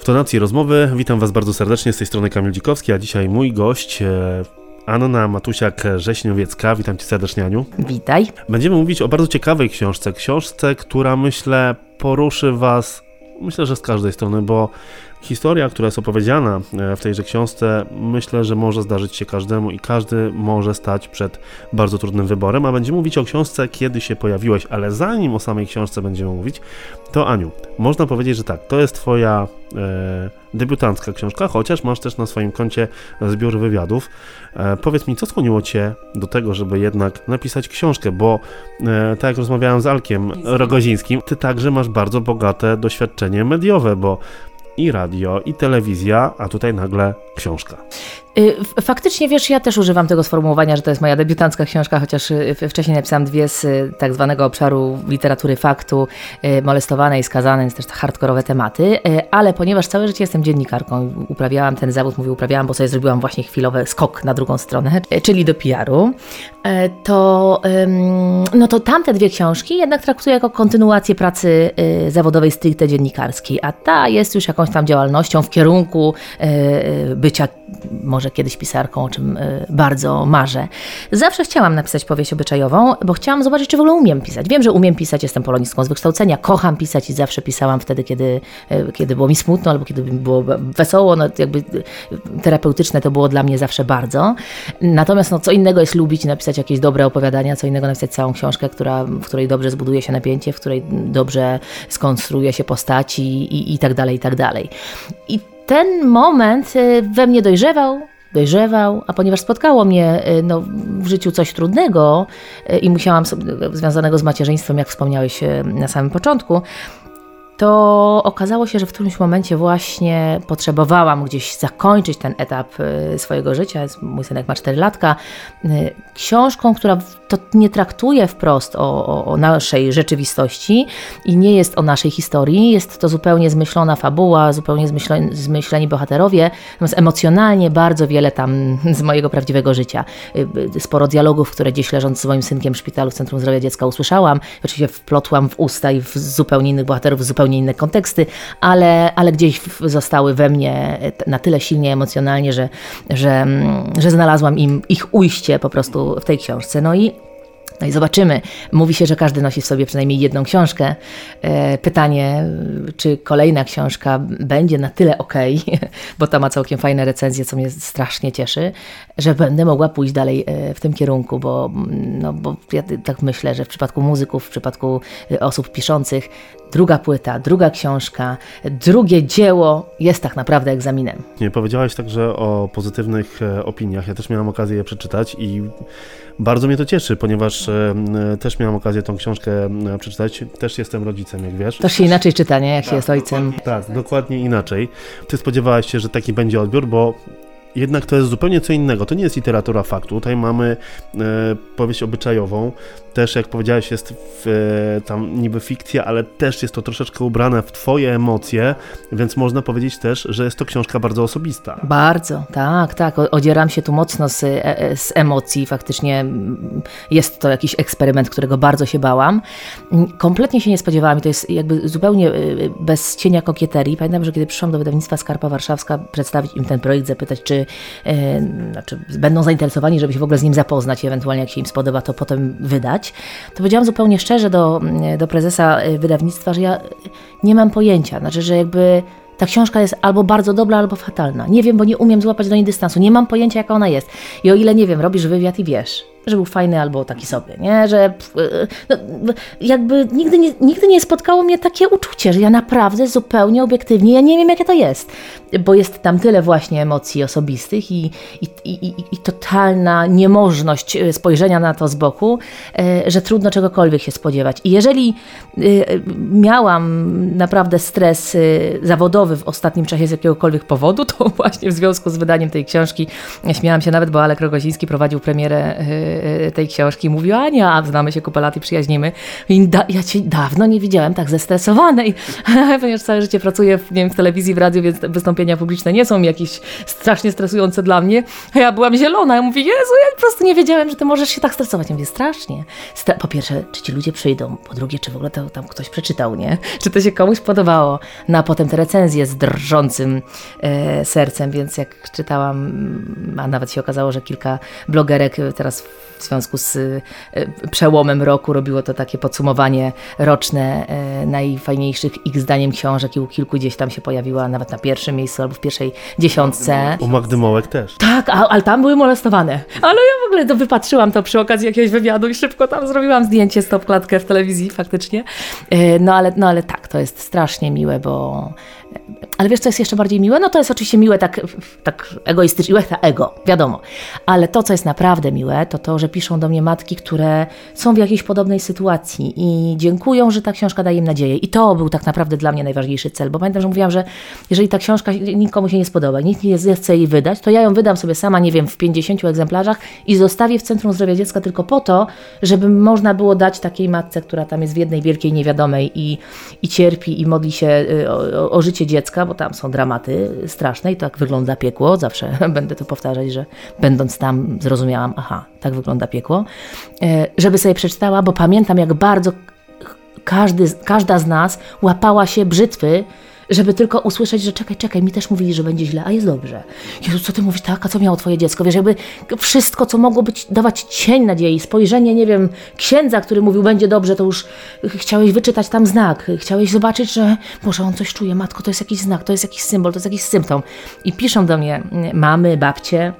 W tonacji rozmowy witam Was bardzo serdecznie z tej strony Kamil Dzikowski, a dzisiaj mój gość e, Anna Matusiak-Rześniowiecka. Witam Cię serdecznie, Aniu. Witaj. Będziemy mówić o bardzo ciekawej książce. Książce, która myślę poruszy Was, myślę, że z każdej strony, bo Historia, która jest opowiedziana e, w tejże książce, myślę, że może zdarzyć się każdemu i każdy może stać przed bardzo trudnym wyborem, a będziemy mówić o książce, kiedy się pojawiłeś, ale zanim o samej książce będziemy mówić, to Aniu, można powiedzieć, że tak, to jest Twoja e, debiutancka książka, chociaż masz też na swoim koncie zbiór wywiadów. E, powiedz mi, co skłoniło Cię do tego, żeby jednak napisać książkę, bo e, tak jak rozmawiałem z Alkiem Rogozińskim, Ty także masz bardzo bogate doświadczenie mediowe, bo i radio, i telewizja, a tutaj nagle książka. Y, faktycznie, wiesz, ja też używam tego sformułowania, że to jest moja debiutancka książka, chociaż y, wcześniej napisałam dwie z y, tak zwanego obszaru literatury faktu, molestowane i skazane, więc też hardkorowe tematy, ale ponieważ całe życie jestem dziennikarką, uprawiałam ten zawód, mówię uprawiałam, bo sobie zrobiłam właśnie chwilowy skok na drugą stronę, czyli do PR-u, to, no to tamte dwie książki jednak traktuję jako kontynuację pracy zawodowej stricte dziennikarskiej, a ta jest już jakąś tam działalnością w kierunku bycia może kiedyś pisarką, o czym y, bardzo marzę. Zawsze chciałam napisać powieść obyczajową, bo chciałam zobaczyć, czy w ogóle umiem pisać. Wiem, że umiem pisać, jestem polonistką z wykształcenia, kocham pisać i zawsze pisałam wtedy, kiedy, y, kiedy było mi smutno albo kiedy było wesoło, no jakby y, terapeutyczne to było dla mnie zawsze bardzo. Natomiast no, co innego jest lubić i napisać jakieś dobre opowiadania, co innego napisać całą książkę, która, w której dobrze zbuduje się napięcie, w której dobrze skonstruuje się postaci i, i tak dalej, i tak dalej. I ten moment y, we mnie dojrzewał, dojrzewał, a ponieważ spotkało mnie y, no, w życiu coś trudnego y, i musiałam sobie, związanego z macierzyństwem, jak wspomniałeś na samym początku, to okazało się, że w którymś momencie właśnie potrzebowałam gdzieś zakończyć ten etap swojego życia. Mój synek ma 4 latka. Książką, która to nie traktuje wprost o, o, o, naszej rzeczywistości i nie jest o naszej historii. Jest to zupełnie zmyślona fabuła, zupełnie zmyśleni, zmyśleni bohaterowie, natomiast emocjonalnie bardzo wiele tam z mojego prawdziwego życia. Y, y, sporo dialogów, które gdzieś leżąc z moim synkiem w szpitalu w Centrum Zdrowia Dziecka usłyszałam. Oczywiście wplotłam w usta i w zupełnie innych bohaterów, w zupełnie inne konteksty, ale, ale gdzieś zostały we mnie na tyle silnie emocjonalnie, że, że, mm, że znalazłam im ich ujście po prostu w tej książce. No i no i zobaczymy. Mówi się, że każdy nosi w sobie przynajmniej jedną książkę. E, pytanie, czy kolejna książka będzie na tyle ok, bo ta ma całkiem fajne recenzje, co mnie strasznie cieszy, że będę mogła pójść dalej e, w tym kierunku, bo, no, bo ja tak myślę, że w przypadku muzyków, w przypadku e, osób piszących, druga płyta, druga książka, drugie dzieło jest tak naprawdę egzaminem. Nie powiedziałaś także o pozytywnych opiniach. Ja też miałam okazję je przeczytać i bardzo mnie to cieszy, ponieważ e, też miałam okazję tą książkę e, przeczytać. Też jestem rodzicem, jak wiesz. To się inaczej czyta, nie? Jak tak, się jest ojcem. Dokładnie, tak, dokładnie inaczej. Ty spodziewałaś się, że taki będzie odbiór, bo jednak to jest zupełnie co innego. To nie jest literatura faktu. Tutaj mamy e, powieść obyczajową. Też, jak powiedziałeś, jest w, e, tam niby fikcja, ale też jest to troszeczkę ubrane w Twoje emocje, więc można powiedzieć też, że jest to książka bardzo osobista. Bardzo, tak, tak. Odzieram się tu mocno z, e, e, z emocji. Faktycznie mm, jest to jakiś eksperyment, którego bardzo się bałam. Mm, kompletnie się nie spodziewałam i to jest jakby zupełnie bez cienia kokieterii. Pamiętam, że kiedy przyszłam do wydawnictwa Skarpa Warszawska przedstawić im ten projekt, zapytać, czy E, znaczy będą zainteresowani, żeby się w ogóle z nim zapoznać ewentualnie jak się im spodoba, to potem wydać, to powiedziałam zupełnie szczerze do, do prezesa e, wydawnictwa, że ja nie mam pojęcia, znaczy, że jakby ta książka jest albo bardzo dobra, albo fatalna. Nie wiem, bo nie umiem złapać do niej dystansu. Nie mam pojęcia, jaka ona jest. I o ile, nie wiem, robisz wywiad i wiesz, że był fajny albo taki sobie, nie? Że no, jakby nigdy nie, nigdy nie spotkało mnie takie uczucie, że ja naprawdę zupełnie obiektywnie, ja nie wiem jakie to jest, bo jest tam tyle właśnie emocji osobistych i, i, i, i totalna niemożność e, spojrzenia na to z boku, e, że trudno czegokolwiek się spodziewać. I jeżeli miałam naprawdę stres zawodowy w ostatnim czasie z jakiegokolwiek powodu, to właśnie w związku z wydaniem tej książki śmiałam się nawet, bo Alek Rogoziński prowadził premierę tej książki. Mówi, Ania, znamy się kupę lat i przyjaźnimy. I da, ja cię dawno nie widziałem tak zestresowanej, ponieważ całe życie pracuję w, nie wiem, w telewizji, w radiu, więc wystąpienia publiczne nie są jakieś strasznie stresujące dla mnie. A ja byłam zielona. Ja mówię, Jezu, ja po prostu nie wiedziałem, że ty możesz się tak stresować. Ja mówię, strasznie. Stra po pierwsze, czy ci ludzie przyjdą? Po drugie, czy w ogóle to tam ktoś przeczytał, nie? Czy to się komuś podobało? No a potem te recenzje z drżącym e, sercem, więc jak czytałam, a nawet się okazało, że kilka blogerek teraz w związku z e, przełomem roku robiło to takie podsumowanie roczne e, najfajniejszych ich zdaniem książek i u kilku gdzieś tam się pojawiła nawet na pierwszym miejscu albo w pierwszej dziesiątce. U Magdy Mołek też. Tak, ale tam były molestowane. Ale ja w ogóle to wypatrzyłam to przy okazji jakiegoś wywiadu i szybko tam zrobiłam zdjęcie, stop klatkę w telewizji faktycznie. E, no ale, no ale tak, to jest strasznie miłe, bo ale wiesz, co jest jeszcze bardziej miłe? No to jest oczywiście miłe tak, tak egoistycznie, ta ego, wiadomo. Ale to, co jest naprawdę miłe, to to, że piszą do mnie matki, które są w jakiejś podobnej sytuacji i dziękują, że ta książka daje im nadzieję. I to był tak naprawdę dla mnie najważniejszy cel, bo pamiętam, że mówiłam, że jeżeli ta książka nikomu się nie spodoba, nikt nie chce jej wydać, to ja ją wydam sobie sama, nie wiem, w 50 egzemplarzach i zostawię w Centrum Zdrowia Dziecka tylko po to, żeby można było dać takiej matce, która tam jest w jednej wielkiej niewiadomej i, i cierpi i modli się y, o, o życie dziecka, bo tam są dramaty straszne i tak wygląda piekło. Zawsze będę to powtarzać, że będąc tam zrozumiałam, aha, tak wygląda piekło. E, żeby sobie przeczytała, bo pamiętam jak bardzo każdy, każda z nas łapała się brzytwy, żeby tylko usłyszeć, że czekaj, czekaj, mi też mówili, że będzie źle, a jest dobrze. Jezu, co ty mówisz tak, a co miało twoje dziecko? Wiesz, jakby wszystko, co mogło być, dawać cień nadziei, spojrzenie, nie wiem, księdza, który mówił, będzie dobrze, to już chciałeś wyczytać tam znak, chciałeś zobaczyć, że może on coś czuje, matko, to jest jakiś znak, to jest jakiś symbol, to jest jakiś symptom. I piszą do mnie mamy, babcie,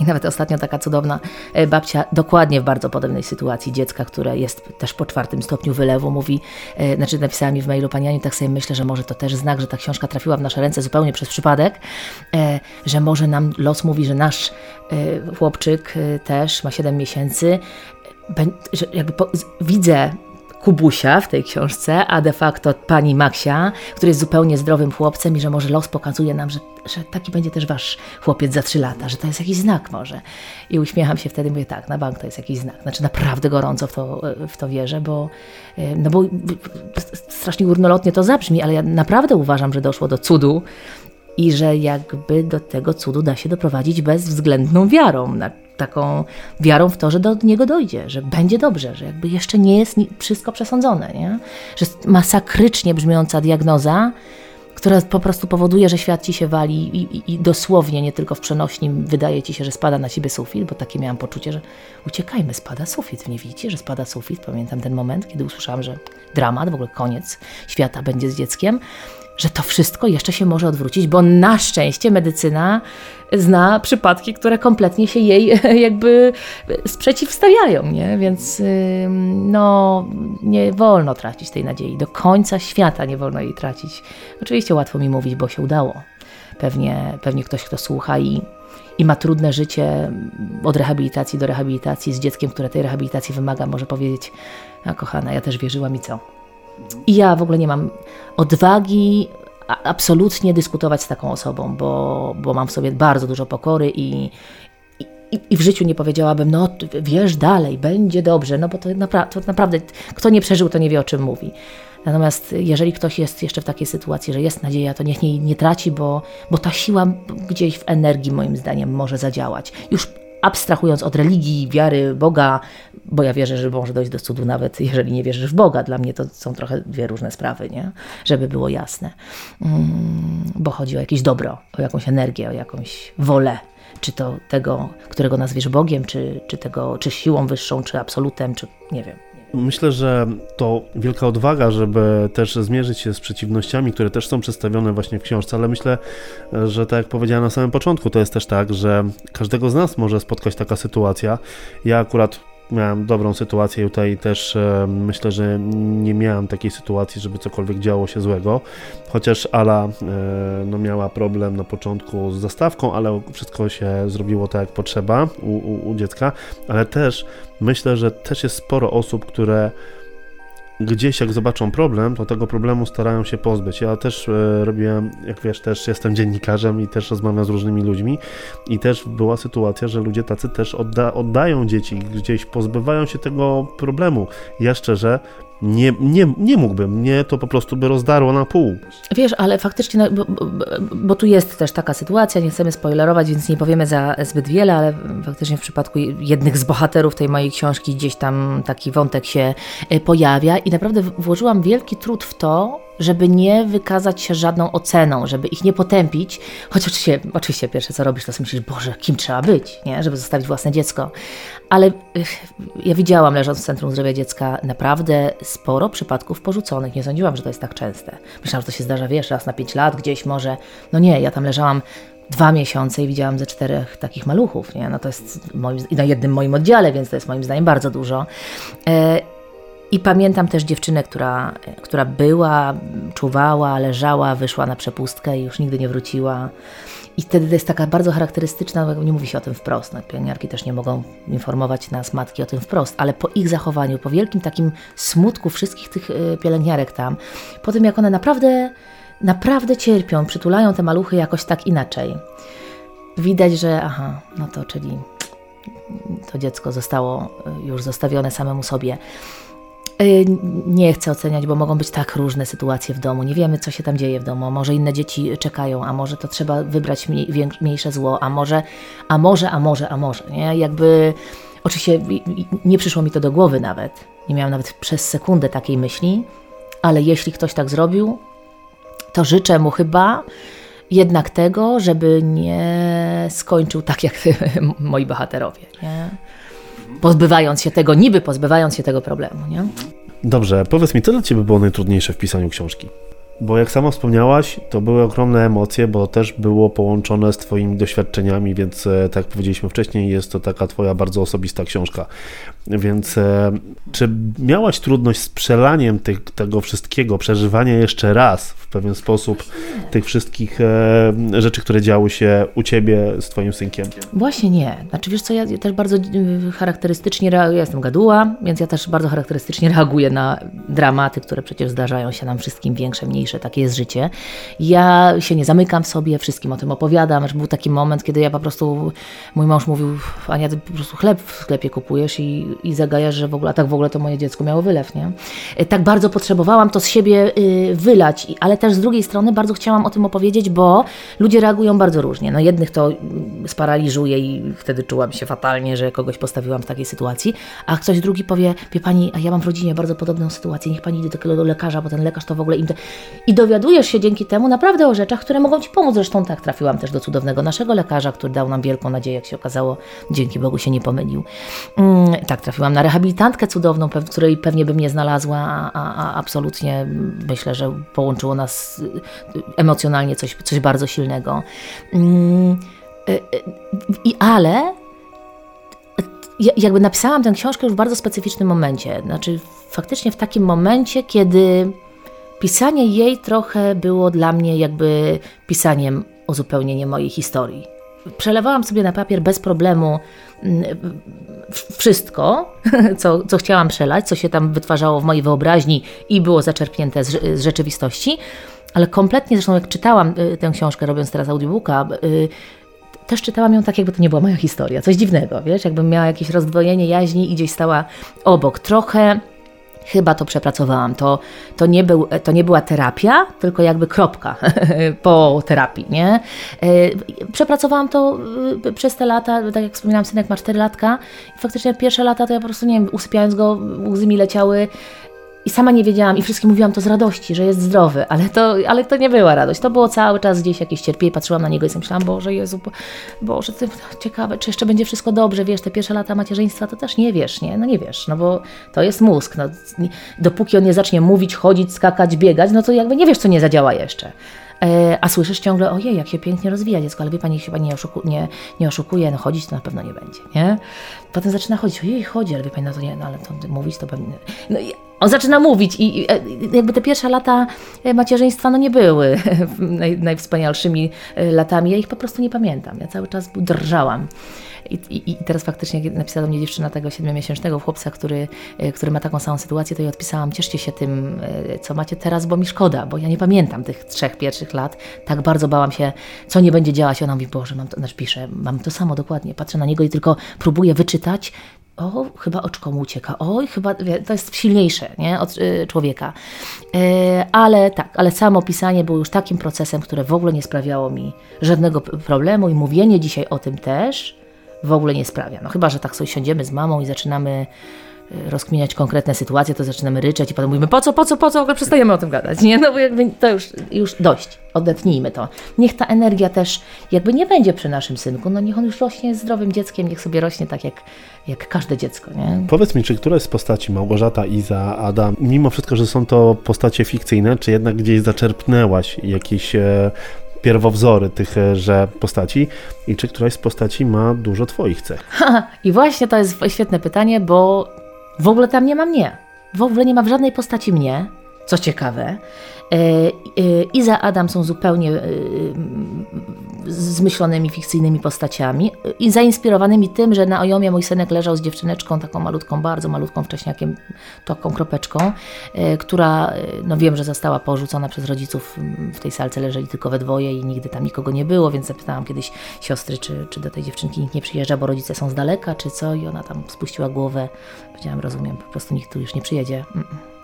i nawet ostatnio taka cudowna e, babcia, dokładnie w bardzo podobnej sytuacji dziecka, które jest też po czwartym stopniu wylewu, mówi, e, znaczy napisała mi w mailu Pani Aniu, tak sobie myślę, że może to też znak, że ta książka trafiła w nasze ręce zupełnie przez przypadek, e, że może nam los mówi, że nasz chłopczyk też ma 7 miesięcy, że jakby po, widzę Kubusia w tej książce, a de facto pani Maksia, który jest zupełnie zdrowym chłopcem i że może los pokazuje nam, że, że taki będzie też wasz chłopiec za trzy lata, że to jest jakiś znak może. I uśmiecham się wtedy, mówię tak, na bank to jest jakiś znak. Znaczy naprawdę gorąco w to, w to wierzę, bo, e, no bo strasznie górnolotnie to zabrzmi, ale ja naprawdę uważam, że doszło do cudu i że jakby do tego cudu da się doprowadzić bezwzględną wiarą taką wiarą w to, że do niego dojdzie, że będzie dobrze, że jakby jeszcze nie jest wszystko przesądzone, nie? że jest masakrycznie brzmiąca diagnoza, która po prostu powoduje, że świat ci się wali i, i, i, dosłownie, nie tylko w przenośnim, wydaje ci się, że spada na ciebie sufit, bo takie miałam poczucie, że uciekajmy, spada sufit. Nie widzicie, że spada sufit? Pamiętam ten moment, kiedy usłyszałam, że dramat, w ogóle koniec świata będzie z dzieckiem że to wszystko jeszcze się może odwrócić, bo na szczęście medycyna zna przypadki, które kompletnie się jej jakby sprzeciwstawiają, nie? Więc no, nie wolno tracić tej nadziei. Do końca świata nie wolno jej tracić. Oczywiście łatwo mi mówić, bo się udało. Pewnie, pewnie ktoś, kto słucha i, i ma trudne życie od rehabilitacji do rehabilitacji z dzieckiem, które tej rehabilitacji wymaga, może powiedzieć, a kochana, ja też wierzyłam i co? I ja w ogóle nie mam odwagi absolutnie dyskutować z taką osobą, bo, bo mam w sobie bardzo dużo pokory i, i, i w życiu nie powiedziałabym, no wiesz dalej, będzie dobrze, no bo to, napra to naprawdę, kto nie przeżył, to nie wie o czym mówi. Natomiast jeżeli ktoś jest jeszcze w takiej sytuacji, że jest nadzieja, to niech jej nie traci, bo, bo ta siła gdzieś w energii, moim zdaniem, może zadziałać. Już abstrahując od religii, wiary, Boga, bo ja wierzę, że może dojść do cudu nawet jeżeli nie wierzysz w Boga. Dla mnie to są trochę dwie różne sprawy, nie? Żeby było jasne. Mm, bo chodzi o jakieś dobro, o jakąś energię, o jakąś wolę. Czy to tego, którego nazwiesz Bogiem, czy, czy, tego, czy siłą wyższą, czy absolutem, czy nie wiem. Myślę, że to wielka odwaga, żeby też zmierzyć się z przeciwnościami, które też są przedstawione właśnie w książce, ale myślę, że tak jak powiedziałem na samym początku, to jest też tak, że każdego z nas może spotkać taka sytuacja. Ja akurat miałem dobrą sytuację tutaj też e, myślę, że nie miałem takiej sytuacji, żeby cokolwiek działo się złego, chociaż Ala e, no, miała problem na początku z zastawką, ale wszystko się zrobiło tak jak potrzeba u, u, u dziecka, ale też myślę, że też jest sporo osób, które gdzieś jak zobaczą problem, to tego problemu starają się pozbyć. Ja też e, robiłem, jak wiesz, też jestem dziennikarzem i też rozmawiam z różnymi ludźmi i też była sytuacja, że ludzie tacy też odda oddają dzieci, gdzieś pozbywają się tego problemu. Ja szczerze nie, nie, nie mógłbym, mnie to po prostu by rozdarło na pół. Wiesz, ale faktycznie, no, bo, bo, bo, tu jest też taka sytuacja, nie chcemy spoilerować, więc nie powiemy za zbyt wiele, ale faktycznie w przypadku jednych z bohaterów tej mojej książki gdzieś tam taki wątek się e, pojawia i naprawdę włożyłam wielki trud w to, żeby nie wykazać się żadną oceną, żeby ich nie potępić, choć oczywiście, oczywiście pierwsze co robisz, to sobie myślisz, Boże, kim trzeba być, nie? żeby zostawić własne dziecko. Ale ja widziałam, leżąc w Centrum Zdrowia Dziecka, naprawdę sporo przypadków porzuconych. Nie sądziłam, że to jest tak częste. Myślałam, że to się zdarza, wiesz, raz na pięć lat, gdzieś może. No nie, ja tam leżałam dwa miesiące i widziałam ze czterech takich maluchów, nie? No to jest moim, na jednym moim oddziale, więc to jest moim zdaniem bardzo dużo. E, i pamiętam też dziewczynę, która, która była, czuwała, leżała, wyszła na przepustkę i już nigdy nie wróciła. I wtedy to jest taka bardzo charakterystyczna, nie mówi się o tym wprost, no, pielęgniarki też nie mogą informować nas, matki o tym wprost, ale po ich zachowaniu, po wielkim takim smutku wszystkich tych y, pielęgniarek tam, po tym jak one naprawdę, naprawdę cierpią, przytulają te maluchy jakoś tak inaczej, widać, że aha, no to czyli to dziecko zostało y, już zostawione samemu sobie. Y, nie chcę oceniać, bo mogą być tak różne sytuacje w domu. Nie wiemy, co się tam dzieje w domu. Może inne dzieci czekają, a może to trzeba wybrać mniej, mniejsze zło, a może, a może, a może, a może. Nie? Jakby oczywiście nie przyszło mi to do głowy nawet. Nie miałam nawet przez sekundę takiej myśli, ale jeśli ktoś tak zrobił, to życzę mu chyba jednak tego, żeby nie skończył tak jak moi bohaterowie. Nie? Pozbywając się tego, niby pozbywając się tego problemu. Nie? Dobrze, powiedz mi, co dla Ciebie było najtrudniejsze w pisaniu książki? Bo jak sama wspomniałaś, to były ogromne emocje, bo też było połączone z Twoimi doświadczeniami, więc e, tak jak powiedzieliśmy wcześniej, jest to taka Twoja bardzo osobista książka. Więc e, czy miałaś trudność z przelaniem tych, tego wszystkiego, przeżywania jeszcze raz w pewien sposób tych wszystkich e, rzeczy, które działy się u Ciebie z Twoim synkiem? Właśnie nie. Znaczy wiesz co, ja też bardzo charakterystycznie ja jestem gaduła, więc ja też bardzo charakterystycznie reaguję na dramaty, które przecież zdarzają się nam wszystkim większe, mniejsze takie jest życie. Ja się nie zamykam w sobie, wszystkim o tym opowiadam, był taki moment, kiedy ja po prostu, mój mąż mówił, Ania, ty po prostu chleb w sklepie kupujesz i, i zagajasz, że w ogóle, tak w ogóle to moje dziecko miało wylew, nie? E, tak bardzo potrzebowałam to z siebie y, wylać, ale też z drugiej strony bardzo chciałam o tym opowiedzieć, bo ludzie reagują bardzo różnie. No jednych to mm, sparaliżuje i wtedy czułam się fatalnie, że kogoś postawiłam w takiej sytuacji, a ktoś drugi powie, wie pani, a ja mam w rodzinie bardzo podobną sytuację, niech pani idzie do lekarza, bo ten lekarz to w ogóle im... Te i dowiadujesz się dzięki temu naprawdę o rzeczach, które mogą Ci pomóc. Zresztą tak trafiłam też do cudownego naszego lekarza, który dał nam wielką nadzieję, jak się okazało, dzięki Bogu się nie pomylił. Mm, tak, trafiłam na rehabilitantkę cudowną, której pewnie bym nie znalazła, a, a, absolutnie myślę, że połączyło nas y, emocjonalnie coś, coś bardzo silnego. Mm, y, y, I ale jakby napisałam tę książkę już w bardzo specyficznym momencie. Znaczy, faktycznie w takim momencie, kiedy Pisanie jej trochę było dla mnie jakby pisaniem uzupełnienie mojej historii. Przelewałam sobie na papier bez problemu mm, wszystko, co, co chciałam przelać, co się tam wytwarzało w mojej wyobraźni i było zaczerpnięte z, z rzeczywistości, ale kompletnie, zresztą jak czytałam y, tę książkę, robiąc teraz audiobooka, y, też czytałam ją tak, jakby to nie była moja historia, coś dziwnego, wiesz, jakbym miała jakieś rozdwojenie jaźni i gdzieś stała obok. Trochę chyba to przepracowałam. To, to, nie był, to nie była terapia, tylko jakby kropka po terapii, nie? E, przepracowałam to e, przez te lata, tak jak wspominałam, synek ma 4 latka i faktycznie pierwsze lata to ja po prostu, nie wiem, usypiając go, łzy mi leciały, i sama nie wiedziałam i wszystkim mówiłam to z radości, że jest zdrowy, ale to, ale to nie była radość. To było cały czas gdzieś jakieś cierpienie. Patrzyłam na niego i myślałam, Boże Jezu, Boże, ty, ciekawe, czy jeszcze będzie wszystko dobrze, wiesz, te pierwsze lata macierzyństwa to też nie wiesz, nie? No nie wiesz, no bo to jest mózg. No, dopóki on nie zacznie mówić, chodzić, skakać, biegać, no to jakby nie wiesz, co nie zadziała jeszcze. E, a słyszysz ciągle, ojej, jak się pięknie rozwija dziecko, ale wie Pani, chyba nie, oszuku, nie, nie oszukuje, no chodzić to na pewno nie będzie, nie? Potem zaczyna chodzić, ojej, chodzi, ale wie Pani, no to nie, no ale to mówić to pewnie... No on zaczyna mówić i, i e, jakby te pierwsze lata e, macierzyństwa no nie były naj, najwspanialszymi latami, ja ich po prostu nie pamiętam, ja cały czas drżałam. I, i, teraz faktycznie napisała do mnie dziewczyna tego siedmiomiesięcznego chłopca, który, który ma taką samą sytuację, to jej odpisałam, cieszcie się tym, co macie teraz, bo mi szkoda, bo ja nie pamiętam tych trzech pierwszych lat. Tak bardzo bałam się, co nie będzie działać. Ona mówi, Boże, mam to, znaczy pisze, mam to samo dokładnie. Patrzę na niego i tylko próbuję wyczytać, o, chyba oczko mu ucieka, oj, chyba to jest silniejsze nie, od y, człowieka. Ale tak, ale samo pisanie było już takim procesem, które w ogóle nie sprawiało mi żadnego problemu i mówienie dzisiaj o tym też w ogóle nie sprawia. No chyba, że tak sobie siądziemy z mamą i zaczynamy Y, rozkminiać konkretne sytuacje, to zaczynamy ryczeć i potem mówimy, po co, po co, po co, w ogóle przestajemy o tym gadać, nie? No bo jakby to już, już dość, odetnijmy to. Niech ta energia też jakby nie będzie przy naszym synku, no niech on już rośnie zdrowym dzieckiem, niech sobie rośnie tak jak, jak każde dziecko, nie? Powiedz mi, czy któraś z postaci, Małgorzata, Iza, Adam, mimo wszystko, że są to postacie fikcyjne, czy jednak gdzieś zaczerpnęłaś jakieś e, pierwowzory tychże postaci i czy któraś z postaci ma dużo Twoich cech? I właśnie to jest świetne pytanie, bo w ogóle tam nie ma mnie. W ogóle nie ma w żadnej postaci mnie, co ciekawe. E, e, Iza Adam są zupełnie e, zmyślonymi, fikcyjnymi postaciami i zainspirowanymi tym, że na Ojomie mój synek leżał z dziewczyneczką, taką malutką, bardzo malutką wcześniakiem, taką kropeczką, która, no wiem, że została porzucona przez rodziców, w tej salce leżeli tylko we dwoje i nigdy tam nikogo nie było, więc zapytałam kiedyś siostry, czy, czy do tej dziewczynki nikt nie przyjeżdża, bo rodzice są z daleka, czy co i ona tam spuściła głowę. Powiedziałam, rozumiem, po prostu nikt tu już nie przyjedzie. Mm -mm.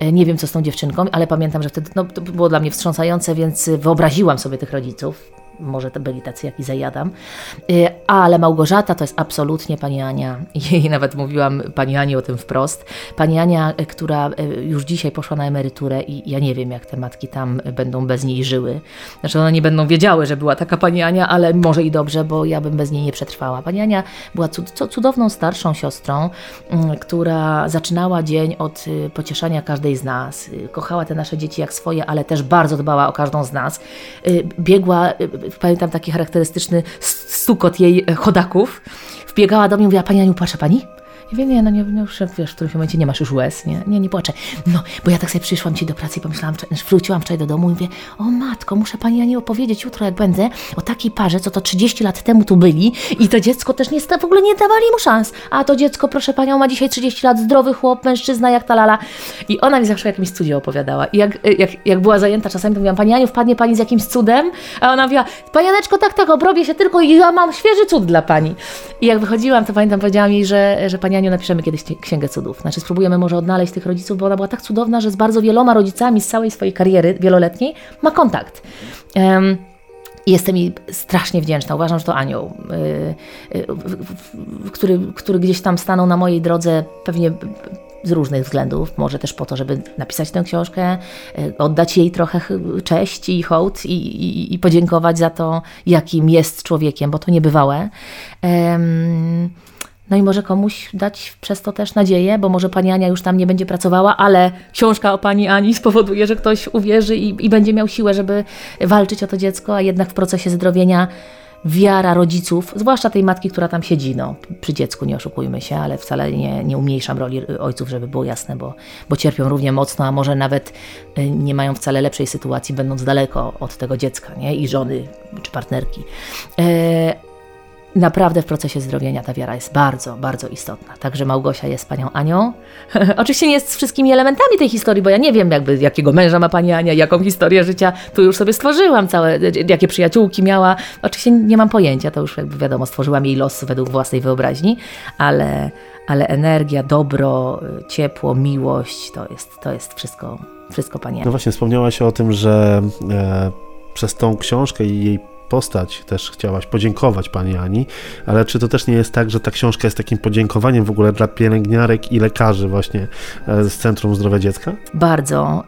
E, nie wiem, co z tą dziewczynką, ale pamiętam, że wtedy no, to było dla mnie wstrząsające, więc wyobraziłam sobie tych rodziców może to byli tacy, jak i zajadam. Y, ale Małgorzata to jest absolutnie pani Ania. Jej nawet mówiłam pani Ani o tym wprost. Pani Ania, y, która y, już dzisiaj poszła na emeryturę i ja nie wiem, jak te matki tam będą bez niej żyły. Znaczy one nie będą wiedziały, że była taka pani Ania, ale może i dobrze, bo ja bym bez niej nie przetrwała. Pani Ania była cudowną starszą siostrą, mm, która zaczynała dzień od pocieszania każdej z nas. Kochała te nasze dzieci jak swoje, ale też bardzo dbała o każdą z nas. Biegła pamiętam taki charakterystyczny stukot jej e, chodaków. Wbiegała do mnie i mówiła, Pani Aniu, płacze Pani? Ja mówię, nie, no nie, no już, wiesz, w którymś momencie nie masz już łez, nie, nie, nie płaczę. No, bo ja tak sobie przyszłam ci do pracy i pomyślałam, wróciłam wczoraj do domu i mówię, o matko, muszę pani Ani opowiedzieć jutro, jak będę, o takiej parze, co to 30 lat temu tu byli i to dziecko też nie, w ogóle nie dawali mu szans. A to dziecko, proszę panią, ma dzisiaj 30 lat, zdrowy chłop, mężczyzna, jak ta lala. I ona mi zawsze o jakimś cudzie opowiadała. I jak, jak, jak była zajęta czasami, to mówiłam, pani Aniu, wpadnie pani z jakimś cudem? A ona mówiła, pani Janeczko, tak, tak, obrobię się tylko i ja mam świeży cud dla pani. I jak wychodziłam, to pamiętam, powiedziała mi, że, że pani Aniu, napiszemy kiedyś Księgę Cudów. Znaczy spróbujemy może odnaleźć tych rodziców, bo ona była tak cudowna, że z bardzo wieloma rodzicami z całej swojej kariery wieloletniej ma kontakt. Um, Jestem jej strasznie wdzięczna. Uważam, że to anioł, yy, yy, który, który gdzieś tam stanął na mojej drodze pewnie z różnych względów. Może też po to, żeby napisać tę książkę, yy, oddać jej trochę cześć i hołd i, i, i, podziękować za to, jakim jest człowiekiem, bo to niebywałe. No i może komuś dać przez to też nadzieję, bo może pani Ania już tam nie będzie pracowała, ale książka o pani Ani spowoduje, że ktoś uwierzy i, i będzie miał siłę, żeby walczyć o to dziecko, a jednak w procesie zdrowienia wiara rodziców, zwłaszcza tej matki, która tam siedzi, no, przy dziecku, nie oszukujmy się, ale wcale nie, nie umniejszam roli ojców, żeby było jasne, bo, bo cierpią równie mocno, a może nawet y, nie mają wcale lepszej sytuacji, będąc daleko od tego dziecka, nie? I żony czy partnerki. E, naprawdę w procesie zdrowienia ta wiara jest bardzo, bardzo istotna. Także Małgosia jest panią Anią. Oczywiście nie jest z wszystkimi elementami tej historii, bo ja nie wiem, jakby, jakiego męża ma pani Ania, jaką historię życia tu już sobie stworzyłam, całe, jakie przyjaciółki miała. Oczywiście nie mam pojęcia, to już jakby wiadomo, stworzyłam jej los według własnej wyobraźni, ale, ale energia, dobro, ciepło, miłość to jest, to jest wszystko, wszystko pani Ania. No właśnie, wspomniałaś o tym, że e, przez tą książkę i jej postać też chciałaś podziękować pani Ani, ale czy to też nie jest tak, że ta książka jest takim podziękowaniem w ogóle dla pielęgniarek i lekarzy właśnie e, z Centrum Zdrowia Dziecka? Bardzo,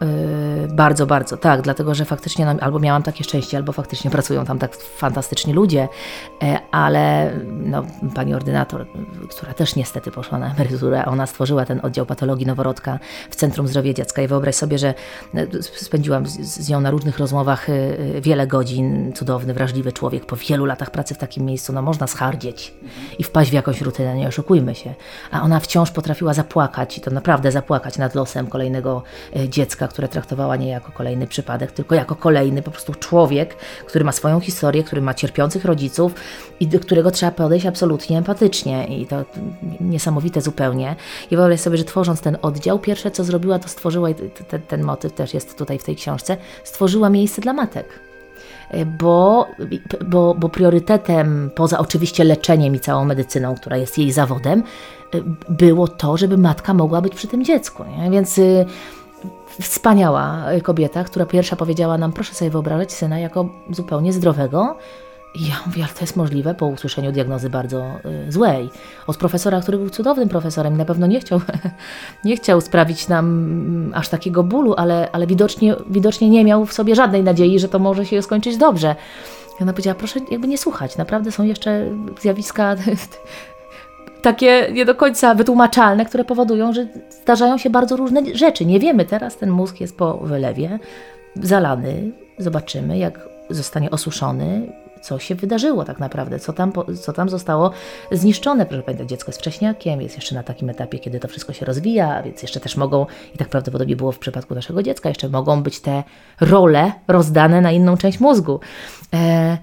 yy, bardzo, bardzo, tak, dlatego, że faktycznie no, albo miałam takie szczęście, albo faktycznie pracują tam tak fantastyczni ludzie, yy, ale no, pani ordynator, która też niestety poszła na emeryturę, ona stworzyła ten oddział patologii noworodka w Centrum Zdrowia Dziecka i wyobraź sobie, że spędziłam z, z nią na różnych rozmowach yy, wiele godzin, cudowny, wrażliwy wrażliwy człowiek po wielu latach pracy w takim miejscu, no można schardzieć i wpaść w jakąś rutynę, nie oszukujmy się. A ona wciąż potrafiła zapłakać i to naprawdę zapłakać nad losem kolejnego e, dziecka, które traktowała nie jako kolejny przypadek, tylko jako kolejny po prostu człowiek, który ma swoją historię, który ma cierpiących rodziców i do którego trzeba podejść absolutnie empatycznie i to niesamowite zupełnie. I wyobraź sobie, że tworząc ten oddział, pierwsze co zrobiła, to stworzyła, i ten, ten motyw też jest tutaj w tej książce, stworzyła miejsce dla matek bo, bo, bo priorytetem, poza oczywiście leczeniem i całą medycyną, która jest jej zawodem, było to, żeby matka mogła być przy tym dziecku. Nie? Więc y, wspaniała kobieta, która pierwsza powiedziała nam, proszę sobie wyobrażać syna jako zupełnie zdrowego, i ja mówię, ale to jest możliwe po usłyszeniu diagnozy bardzo y, złej. Od profesora, który był cudownym profesorem, na pewno nie chciał, nie chciał sprawić nam mm, aż takiego bólu, ale, ale widocznie, widocznie nie miał w sobie żadnej nadziei, że to może się skończyć dobrze. I ona powiedziała, proszę jakby nie słuchać, naprawdę są jeszcze zjawiska takie nie do końca wytłumaczalne, które powodują, że zdarzają się bardzo różne rzeczy. Nie wiemy teraz, ten mózg jest po wylewie, zalany, zobaczymy jak zostanie osuszony, co się wydarzyło tak naprawdę, co tam, co tam zostało zniszczone. Proszę pamiętać, dziecko jest wcześniakiem, jest jeszcze na takim etapie, kiedy to wszystko się rozwija, więc jeszcze też mogą, i tak prawdopodobnie było w przypadku naszego dziecka, jeszcze mogą być te role rozdane na inną część mózgu. E,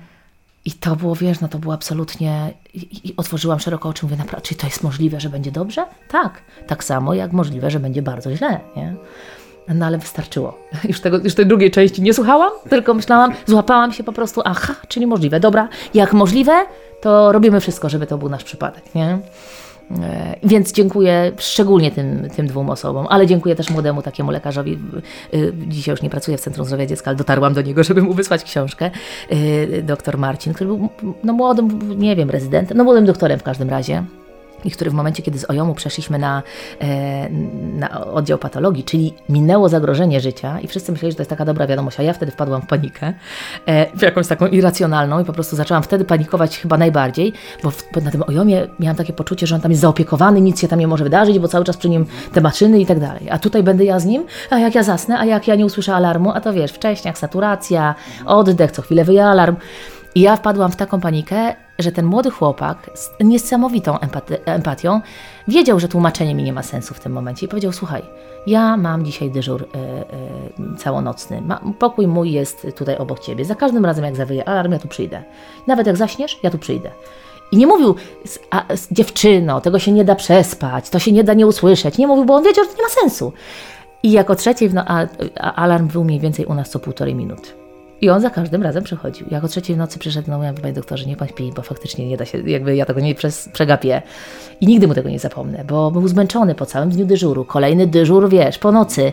i to było, wiesz, no to było absolutnie. I, i otworzyłam szeroko oczy, mówię, naprawdę, czy to jest możliwe, że będzie dobrze? Tak. Tak samo jak możliwe, że będzie bardzo źle. Nie? No ale wystarczyło. Już, tego, już tej drugiej części nie słuchałam, tylko myślałam, złapałam się po prostu, aha, czyli możliwe, dobra, jak możliwe, to robimy wszystko, żeby to był nasz przypadek, nie? E, więc dziękuję szczególnie tym, tym dwóm osobom, ale dziękuję też młodemu takiemu lekarzowi. Dzisiaj już nie pracuję w Centrum Zdrowia Dziecka, ale dotarłam do niego, żeby mu wysłać książkę. E, doktor Marcin, który był no, młodym, nie wiem, rezydentem, no młodym doktorem w każdym razie i który w momencie, kiedy z OJOM-u przeszliśmy na, e, na oddział patologii, czyli minęło zagrożenie życia i wszyscy myśleli, że to jest taka dobra wiadomość, a ja wtedy wpadłam w panikę, e, w jakąś taką irracjonalną i po prostu zaczęłam wtedy panikować chyba najbardziej, bo, w, bo na tym OJOM-ie miałam takie poczucie, że on tam jest zaopiekowany, nic się tam nie może wydarzyć, bo cały czas przy nim te maszyny i tak dalej. A tutaj będę ja z nim, a jak ja zasnę, a jak ja nie usłyszę alarmu, a to wiesz, wcześniak, saturacja, oddech, co chwilę wyje alarm. I ja wpadłam w taką panikę, że ten młody chłopak z niesamowitą empatią wiedział, że tłumaczenie mi nie ma sensu w tym momencie i powiedział: Słuchaj, ja mam dzisiaj dyżur y, y, całonocny. Ma, pokój mój jest tutaj obok ciebie. Za każdym razem, jak zawyje alarm, ja tu przyjdę. Nawet jak zaśniesz, ja tu przyjdę. I nie mówił, a, dziewczyno, tego się nie da przespać, to się nie da nie usłyszeć. Nie mówił, bo on wiedział, że to nie ma sensu. I jako trzeciej, no, a, a alarm był mniej więcej u nas co półtorej minuty. I on za każdym razem przychodził. Jak o trzeciej nocy przyszedł, no mówię, panie doktorze, nie pan śpi, bo faktycznie nie da się, jakby ja tego nie przez, przegapię. I nigdy mu tego nie zapomnę, bo był zmęczony po całym dniu dyżuru. Kolejny dyżur, wiesz, po nocy.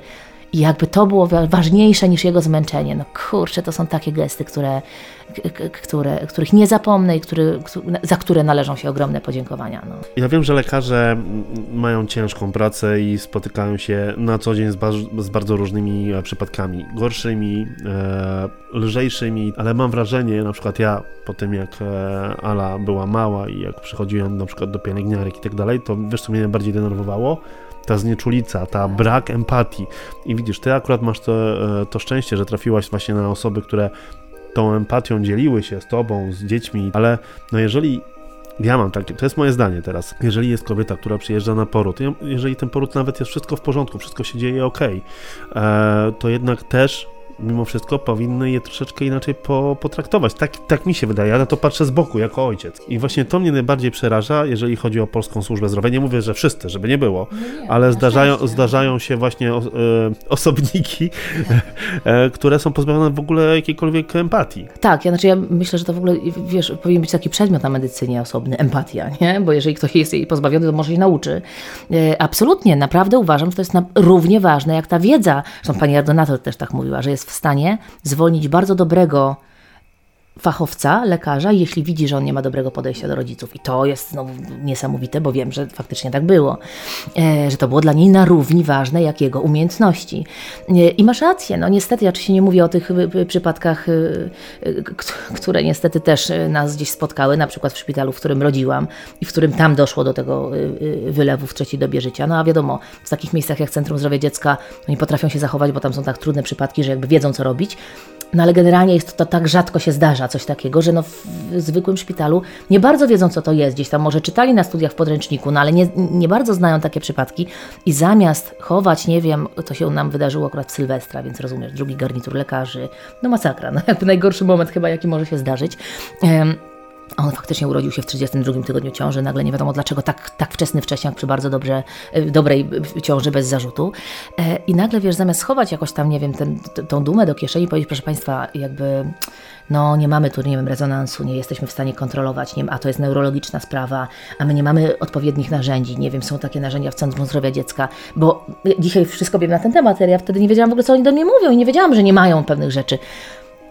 I jakby to było ważniejsze niż jego zmęczenie. No kurczę, to są takie gesty, które, które, których nie zapomnę i który, za które należą się ogromne podziękowania. No. Ja wiem, że lekarze mają ciężką pracę i spotykają się na co dzień z, ba z bardzo różnymi e, przypadkami. Gorszymi, e, lżejszymi, ale mam wrażenie, na przykład ja po tym jak e, Ala była mała i jak przychodziłem na przykład do pielęgniarek i tak dalej, to wiesz co mnie najbardziej denerwowało? Ta znieczulica, ta brak empatii. I widzisz, ty akurat masz to, e, to szczęście, że trafiłaś właśnie na osoby, które tą empatią dzieliły się z tobą, z dziećmi, ale no jeżeli ja mam takie, to jest moje zdanie teraz. Jeżeli jest kobieta, która przyjeżdża na poród, jeżeli ten poród nawet jest wszystko w porządku, wszystko się dzieje ok, e, to jednak też mimo wszystko powinny je troszeczkę inaczej po, potraktować. Tak, tak mi się wydaje, ja na to patrzę z boku, jako ojciec. I właśnie to mnie najbardziej przeraża, jeżeli chodzi o polską służbę zdrowia. Nie mówię, że wszyscy, żeby nie było, no nie, ale zdarzają, zdarzają się właśnie o, e, osobniki, e, które są pozbawione w ogóle jakiejkolwiek empatii. Tak, ja, znaczy ja myślę, że to w ogóle, wiesz, powinien być taki przedmiot na medycynie osobny, empatia, nie? Bo jeżeli ktoś jest jej pozbawiony, to może się nauczy. E, absolutnie, naprawdę uważam, że to jest równie ważne jak ta wiedza. Zresztą pani Ardonator też tak mówiła, że jest w stanie zwolnić bardzo dobrego fachowca, lekarza, jeśli widzi, że on nie ma dobrego podejścia do rodziców. I to jest no, niesamowite, bo wiem, że faktycznie tak było. E, że to było dla niej na równi ważne jak jego umiejętności. E, I masz rację, no niestety, ja oczywiście nie mówię o tych y, przypadkach, y, y, które niestety też nas gdzieś spotkały, na przykład w szpitalu, w którym rodziłam i w którym tam doszło do tego wylewu w trzeciej dobie życia. No a wiadomo, w takich miejscach jak Centrum Zdrowia Dziecka, oni potrafią się zachować, bo tam są tak trudne przypadki, że jakby wiedzą, co robić no ale generalnie jest to tak rzadko się zdarza coś takiego, że no w, zwykłym szpitalu nie bardzo wiedzą, co to jest. Gdzieś tam może czytali na studiach w podręczniku, no ale nie, nie bardzo znają takie przypadki. I zamiast chować, nie wiem, to się nam wydarzyło akurat w Sylwestra, więc rozumiesz, drugi garnitur lekarzy, no masakra, no jakby najgorszy moment chyba, jaki może się zdarzyć. On faktycznie urodził się w 32 tygodniu ciąży, nagle nie wiadomo dlaczego tak, tak wczesny wcześniak przy bardzo dobrze, e, dobrej ciąży bez zarzutu. E, I nagle wiesz, zamiast schować jakoś tam, nie wiem, ten, tą dumę do kieszeni, powiedzieć, proszę Państwa, jakby no nie mamy tu, nie wiem, rezonansu, nie jesteśmy w stanie kontrolować, nie, a to jest neurologiczna sprawa, a my nie mamy odpowiednich narzędzi, nie wiem, są takie narzędzia w Centrum Zdrowia Dziecka, bo dzisiaj wszystko wiem na ten temat, ale ja wtedy nie wiedziałam w ogóle, co oni do mnie mówią i nie wiedziałam, że nie mają pewnych rzeczy.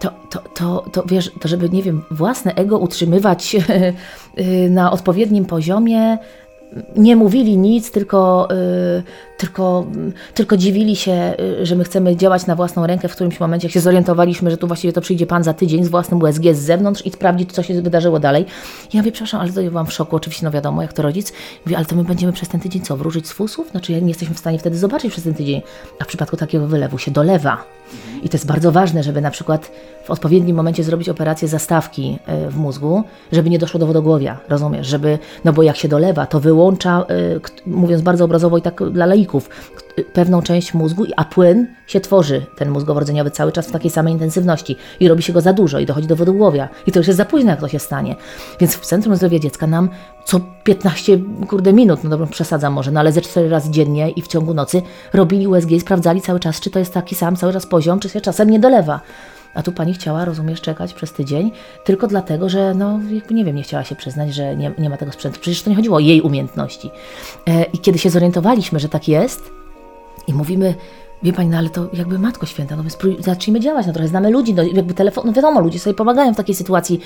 To, to, to, to wiesz, to żeby, nie wiem, własne ego utrzymywać y, na odpowiednim poziomie, nie mówili nic, tylko, y, tylko, tylko dziwili się, y, że my chcemy działać na własną rękę. W którymś momencie, jak się zorientowaliśmy, że tu właściwie to przyjdzie pan za tydzień z własnym USG z zewnątrz i sprawdzić, co się wydarzyło dalej. Ja mówię, przepraszam, ale to ja byłam w szoku, oczywiście, no wiadomo, jak to rodzic. Mówię, ale to my będziemy przez ten tydzień co, wróżyć z fusów? Znaczy, nie jesteśmy w stanie wtedy zobaczyć przez ten tydzień. A w przypadku takiego wylewu się dolewa. I to jest bardzo ważne, żeby na przykład w odpowiednim momencie zrobić operację zastawki e, w mózgu, żeby nie doszło do wodogłowia, rozumiesz? Żeby, no bo jak się dolewa, to wyłącza, e, mówiąc bardzo obrazowo i tak dla laików, pewną część mózgu, a płyn się tworzy, ten mózgowo-rdzeniowy cały czas w takiej samej intensywności i robi się go za dużo i dochodzi do wodogłowia. I to już jest za późno, jak to się stanie. Więc w Centrum Zdrowia Dziecka nam co 15 kurde minut, no dobrze, przesadzam może, no ale ze 4 razy dziennie i w ciągu nocy robili USG i sprawdzali cały czas, czy to jest taki sam cały czas poziom, czy się czasem nie dolewa. A tu pani chciała, rozumiesz, czekać przez tydzień, tylko dlatego, że no, nie wiem, nie chciała się przyznać, że nie, nie ma tego sprzętu. Przecież to nie chodziło o jej umiejętności. E, I kiedy się zorientowaliśmy, że tak jest, i mówimy, wie pani, no ale to jakby Matko Święta, no my zacznijmy działać, no trochę znamy ludzi, no jakby telefon, no wiadomo, ludzie sobie pomagają w takiej sytuacji.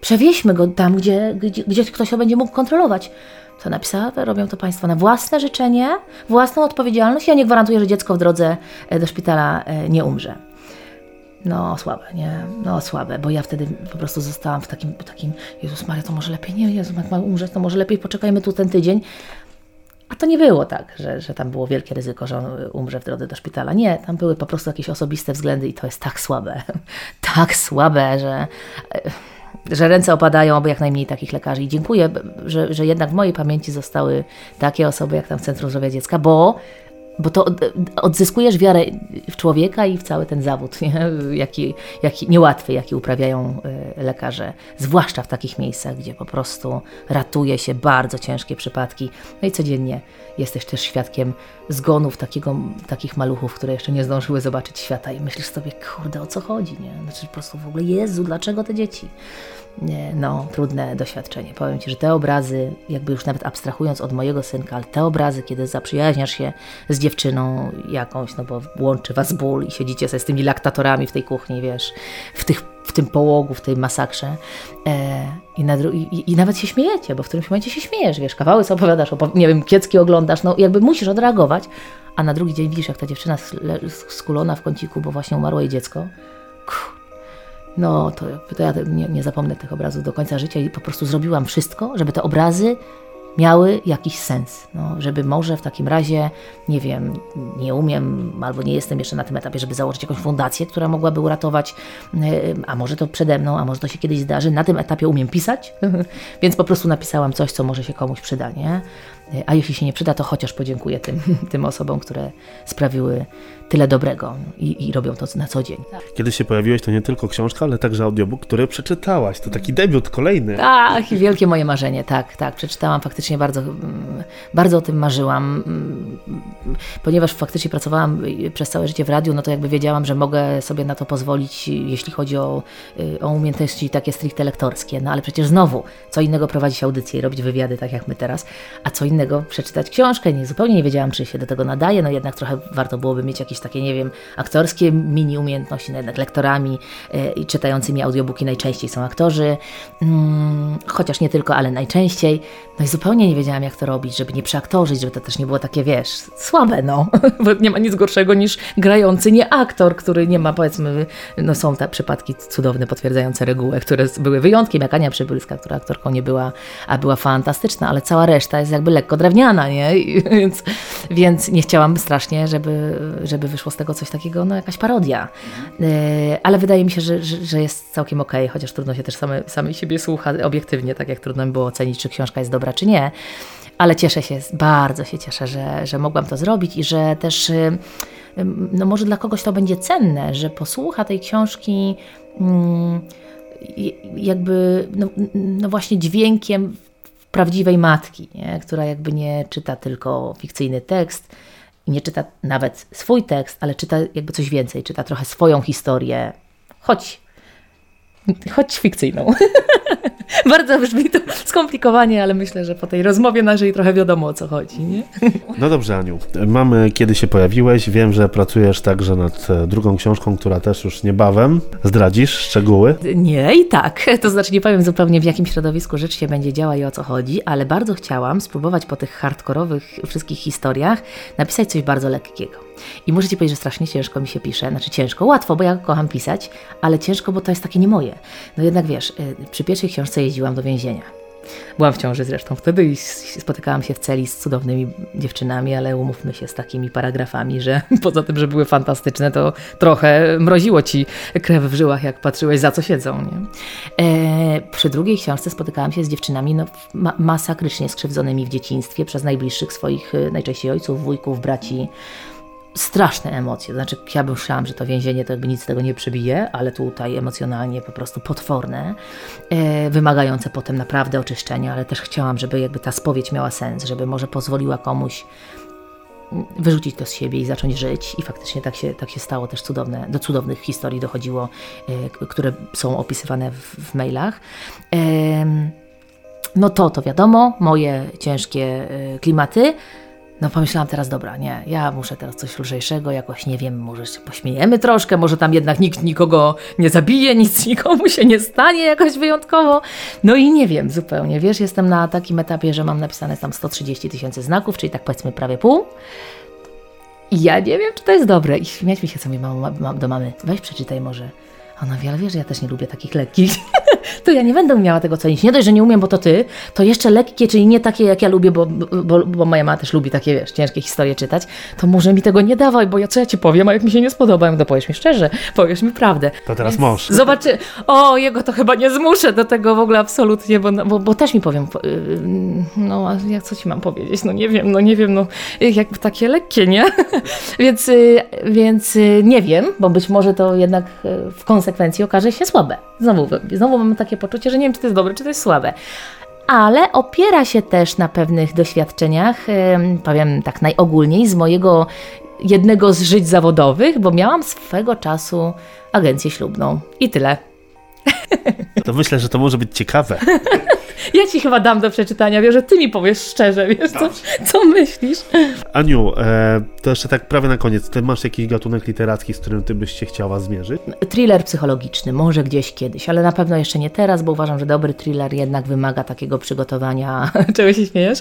Przewieźmy go tam, gdzie, gdzie, gdzie ktoś to będzie mógł kontrolować. To napisała, robią to Państwo na własne życzenie, własną odpowiedzialność. Ja nie gwarantuję, że dziecko w drodze e, do szpitala e, nie umrze. No słabe, nie? No słabe, bo ja wtedy po prostu zostałam w takim, takim Jezus Maria, to może lepiej, nie, Jezus, jak ma umrzeć, to może lepiej poczekajmy tu ten tydzień. A to nie było tak, że, że tam było wielkie ryzyko, że on umrze w drodze do szpitala. Nie, tam były po prostu jakieś osobiste względy i to jest tak słabe, tak słabe, że, że ręce opadają, aby jak najmniej takich lekarzy. I dziękuję, że, że jednak w mojej pamięci zostały takie osoby jak tam w Centrum Zdrowia Dziecka, bo bo to odzyskujesz wiarę w człowieka i w cały ten zawód, nie? Jaki, jaki niełatwy, jaki uprawiają e, lekarze, zwłaszcza w takich miejscach, gdzie po prostu ratuje się bardzo ciężkie przypadki. No i codziennie jesteś też świadkiem zgonów takiego, takich maluchów, które jeszcze nie zdążyły zobaczyć świata i myślisz sobie, kurde, o co chodzi, nie? Znaczy po prostu w ogóle, Jezu, dlaczego te dzieci? No, trudne doświadczenie. Powiem Ci, że te obrazy, jakby już nawet abstrahując od mojego synka, ale te obrazy, kiedy zaprzyjaźniasz się z dziewczyną jakąś, no bo łączy Was ból i siedzicie sobie z tymi laktatorami w tej kuchni, wiesz, w, tych, w tym połogu, w tej masakrze e, i, na, i, i, nawet się śmiejecie, bo w którymś momencie się śmiejesz, wiesz, kawały sobie opowiadasz, opowi nie wiem, kiecki oglądasz, no jakby musisz odreagować, a na drugi dzień widzisz, jak ta dziewczyna skulona w kąciku, bo właśnie umarło jej dziecko. Kuh no to, to ja nie, nie zapomnę tych obrazów do końca życia i po prostu zrobiłam wszystko, żeby te obrazy miały jakiś sens. No, żeby może w takim razie, nie wiem, nie umiem albo nie jestem jeszcze na tym etapie, żeby założyć jakąś fundację, która mogłaby uratować, e, a może to przede mną, a może to się kiedyś zdarzy. Na tym etapie umiem pisać, więc po prostu napisałam coś, co może się komuś przyda, nie? E, a jeśli się nie przyda, to chociaż podziękuję tym, tym osobom, które sprawiły tyle dobrego i, i robią to na co dzień. Kiedy się pojawiłeś, to nie tylko książka, ale także audiobook, który przeczytałaś. To taki debiut kolejny. Tak, i wielkie moje marzenie, tak, tak. Przeczytałam faktycznie bardzo, mm, bardzo o tym marzyłam. Mm, ponieważ faktycznie pracowałam przez całe życie w radiu, no to jakby wiedziałam, że mogę sobie na to pozwolić, jeśli chodzi o, y, o umiejętności takie stricte lektorskie. No ale przecież znowu, co innego prowadzić audycje i robić wywiady, tak jak my teraz, a co innego przeczytać książkę. Nie, zupełnie nie wiedziałam, czy się do tego nadaje, no jednak trochę warto byłoby mieć jakieś takie, nie wiem, aktorskie mini umiejętności, no jednak lektorami e, i czytającymi audiobooki najczęściej są aktorzy, mm, chociaż nie tylko, ale najczęściej. No i zupełnie zupełnie nie wiedziałam, jak to robić, żeby nie przeaktorzyć, żeby to też nie było takie, wiesz, słabe, no. Bo nie ma nic gorszego niż grający nie aktor, który nie ma, powiedzmy, no są te przypadki cudowne, potwierdzające regułę, które były wyjątkiem, jak Ania Przybylska, która aktorką nie była, a była fantastyczna, ale cała reszta jest jakby lekko drewniana, nie? Więc, więc nie chciałam strasznie, żeby, żeby wyszło z tego coś takiego, no jakaś parodia. E, ale wydaje mi się, że, że, że jest całkiem okej, okay, chociaż trudno się też same, siebie słucha obiektywnie, tak jak trudno mi było ocenić, czy książka jest dobra, czy nie. Ale cieszę się, bardzo się cieszę, że, że mogłam to zrobić i że też y, no może dla kogoś to będzie cenne, że posłucha tej książki mm, jakby no, no właśnie dźwiękiem prawdziwej matki, nie? która jakby nie czyta tylko fikcyjny tekst i nie czyta nawet swój tekst, ale czyta jakby coś więcej, czyta trochę swoją historię, choć, choć fikcyjną. Bardzo brzmi to skomplikowanie, ale myślę, że po tej rozmowie naszej trochę wiadomo o co chodzi. Nie? No dobrze, Aniu. Mamy kiedy się pojawiłeś. Wiem, że pracujesz także nad e, drugą książką, która też już niebawem. Zdradzisz szczegóły? Nie i tak. To znaczy nie powiem zupełnie w jakim środowisku rzecz się będzie działa i o co chodzi, ale bardzo chciałam spróbować po tych hardkorowych wszystkich historiach napisać coś bardzo lekkiego. I muszę Ci powiedzieć, że strasznie ciężko mi się pisze. Znaczy ciężko, łatwo, bo ja kocham pisać, ale ciężko, bo to jest takie nie moje. No jednak wiesz, y, przy pierwszej książce jeździłam do więzienia. Byłam w ciąży zresztą wtedy i spotykałam się w celi z cudownymi dziewczynami, ale umówmy się z takimi paragrafami, że poza tym, że były fantastyczne, to trochę mroziło ci krew w żyłach, jak patrzyłeś, za co siedzą. Nie? E, przy drugiej książce spotykałam się z dziewczynami no, ma masakrycznie skrzywdzonymi w dzieciństwie przez najbliższych swoich, y, najczęściej ojców, wujków, braci straszne emocje. Znaczy, ja bym myślałam, że to więzienie to jakby nic tego nie przebije, ale tutaj emocjonalnie po prostu potworne, e, wymagające potem naprawdę oczyszczenia, ale też chciałam, żeby jakby ta spowiedź miała sens, żeby może pozwoliła komuś wyrzucić to z siebie i zacząć żyć. I faktycznie tak się, tak się stało. Też cudowne, do cudownych historii dochodziło, e, które są opisywane w, w mailach. E, no to, to wiadomo, moje ciężkie e, klimaty. No pomyślałam teraz, dobra, nie, ja muszę teraz coś lżejszego, jakoś nie wiem, może się pośmiejemy troszkę, może tam jednak nikt nikogo nie zabije, nic nikomu się nie stanie jakoś wyjątkowo. No i nie wiem zupełnie, wiesz, jestem na takim etapie, że mam napisane tam 130 tysięcy znaków, czyli tak powiedzmy prawie pół. I ja nie wiem, czy to jest dobre. I śmiać mi się, co mi do mamy. Weź przeczytaj może. Ona wie, ale wiesz, że ja też nie lubię takich lekkich. to ja nie będę umiała tego cenić. Nie dość, że nie umiem, bo to ty, to jeszcze lekkie, czyli nie takie, jak ja lubię, bo, bo, bo moja mama też lubi takie, wiesz, ciężkie historie czytać, to może mi tego nie dawaj, bo ja co ja ci powiem, a jak mi się nie spodoba, to powiesz mi szczerze, powiesz mi prawdę. To teraz mąż. Zobaczy, o, jego to chyba nie zmuszę do tego w ogóle absolutnie, bo, bo, bo też mi powiem, y, no, jak co ci mam powiedzieć, no nie wiem, no nie wiem, no, jak takie lekkie, nie? więc, y, więc nie wiem, bo być może to jednak w konsekwencji okaże się słabe. Znowu, znowu mamy takie poczucie, że nie wiem, czy to jest dobre, czy to jest słabe. Ale opiera się też na pewnych doświadczeniach, powiem tak najogólniej, z mojego jednego z żyć zawodowych, bo miałam swego czasu agencję ślubną. I tyle. To myślę, że to może być ciekawe. Ja ci chyba dam do przeczytania, wiesz, że ty mi powiesz szczerze, wiesz, co, co myślisz. Aniu, e, to jeszcze tak prawie na koniec. Ty masz jakiś gatunek literacki, z którym ty byś się chciała zmierzyć? Thriller psychologiczny, może gdzieś kiedyś, ale na pewno jeszcze nie teraz, bo uważam, że dobry thriller jednak wymaga takiego przygotowania. Czego się śmiejesz?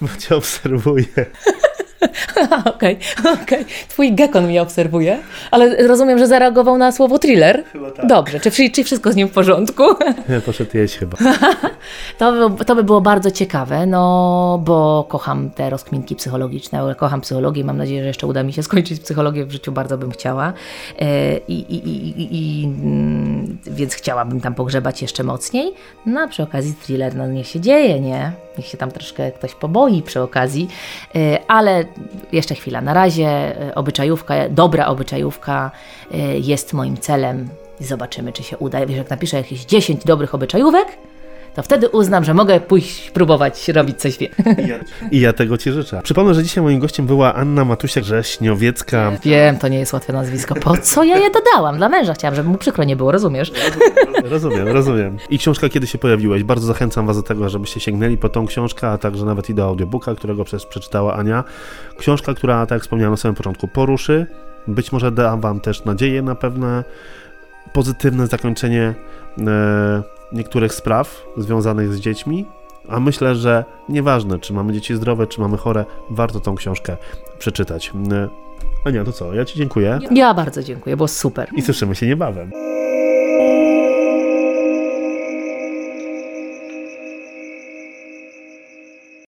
Bo cię obserwuję. Okej, okej. Okay, Twój gekon mnie obserwuje, ale rozumiem, że zareagował na słowo thriller? Chyba tak. Dobrze, czy, czy wszystko z nim w porządku? Nie, poszedł jeść chyba. to, by, to by było bardzo ciekawe, no bo kocham te rozkminki psychologiczne, kocham psychologię, mam nadzieję, że jeszcze uda mi się skończyć psychologię w życiu, bardzo bym chciała. E, I, i, i, i mm, więc chciałabym tam pogrzebać jeszcze mocniej. No a przy okazji thriller, no niech się dzieje, nie? Niech się tam troszkę ktoś poboi przy okazji, e, ale jeszcze chwila. Na razie e, obyczajówka, dobra obyczajówka e, jest moim celem zobaczymy, czy się uda. Wiesz, jak napiszę jakieś 10 dobrych obyczajówek, to wtedy uznam, że mogę pójść próbować robić coś więcej. I ja tego Ci życzę. Przypomnę, że dzisiaj moim gościem była Anna Matusia-Grześniowiecka. Wiem, to nie jest łatwe nazwisko. Po co ja je dodałam? Dla męża chciałam, żeby mu przykro nie było, rozumiesz? Rozumiem, rozumiem. I książka Kiedy się pojawiłeś. Bardzo zachęcam Was do tego, żebyście sięgnęli po tą książkę, a także nawet i do audiobooka, którego przez przeczytała Ania. Książka, która, tak jak wspomniałem na samym początku, poruszy. Być może da Wam też nadzieję na pewne pozytywne zakończenie e, niektórych spraw związanych z dziećmi A myślę, że nieważne, czy mamy dzieci zdrowe, czy mamy chore, warto tą książkę przeczytać. Ania, to co? Ja Ci dziękuję Ja bardzo dziękuję, było super. i słyszymy się niebawem.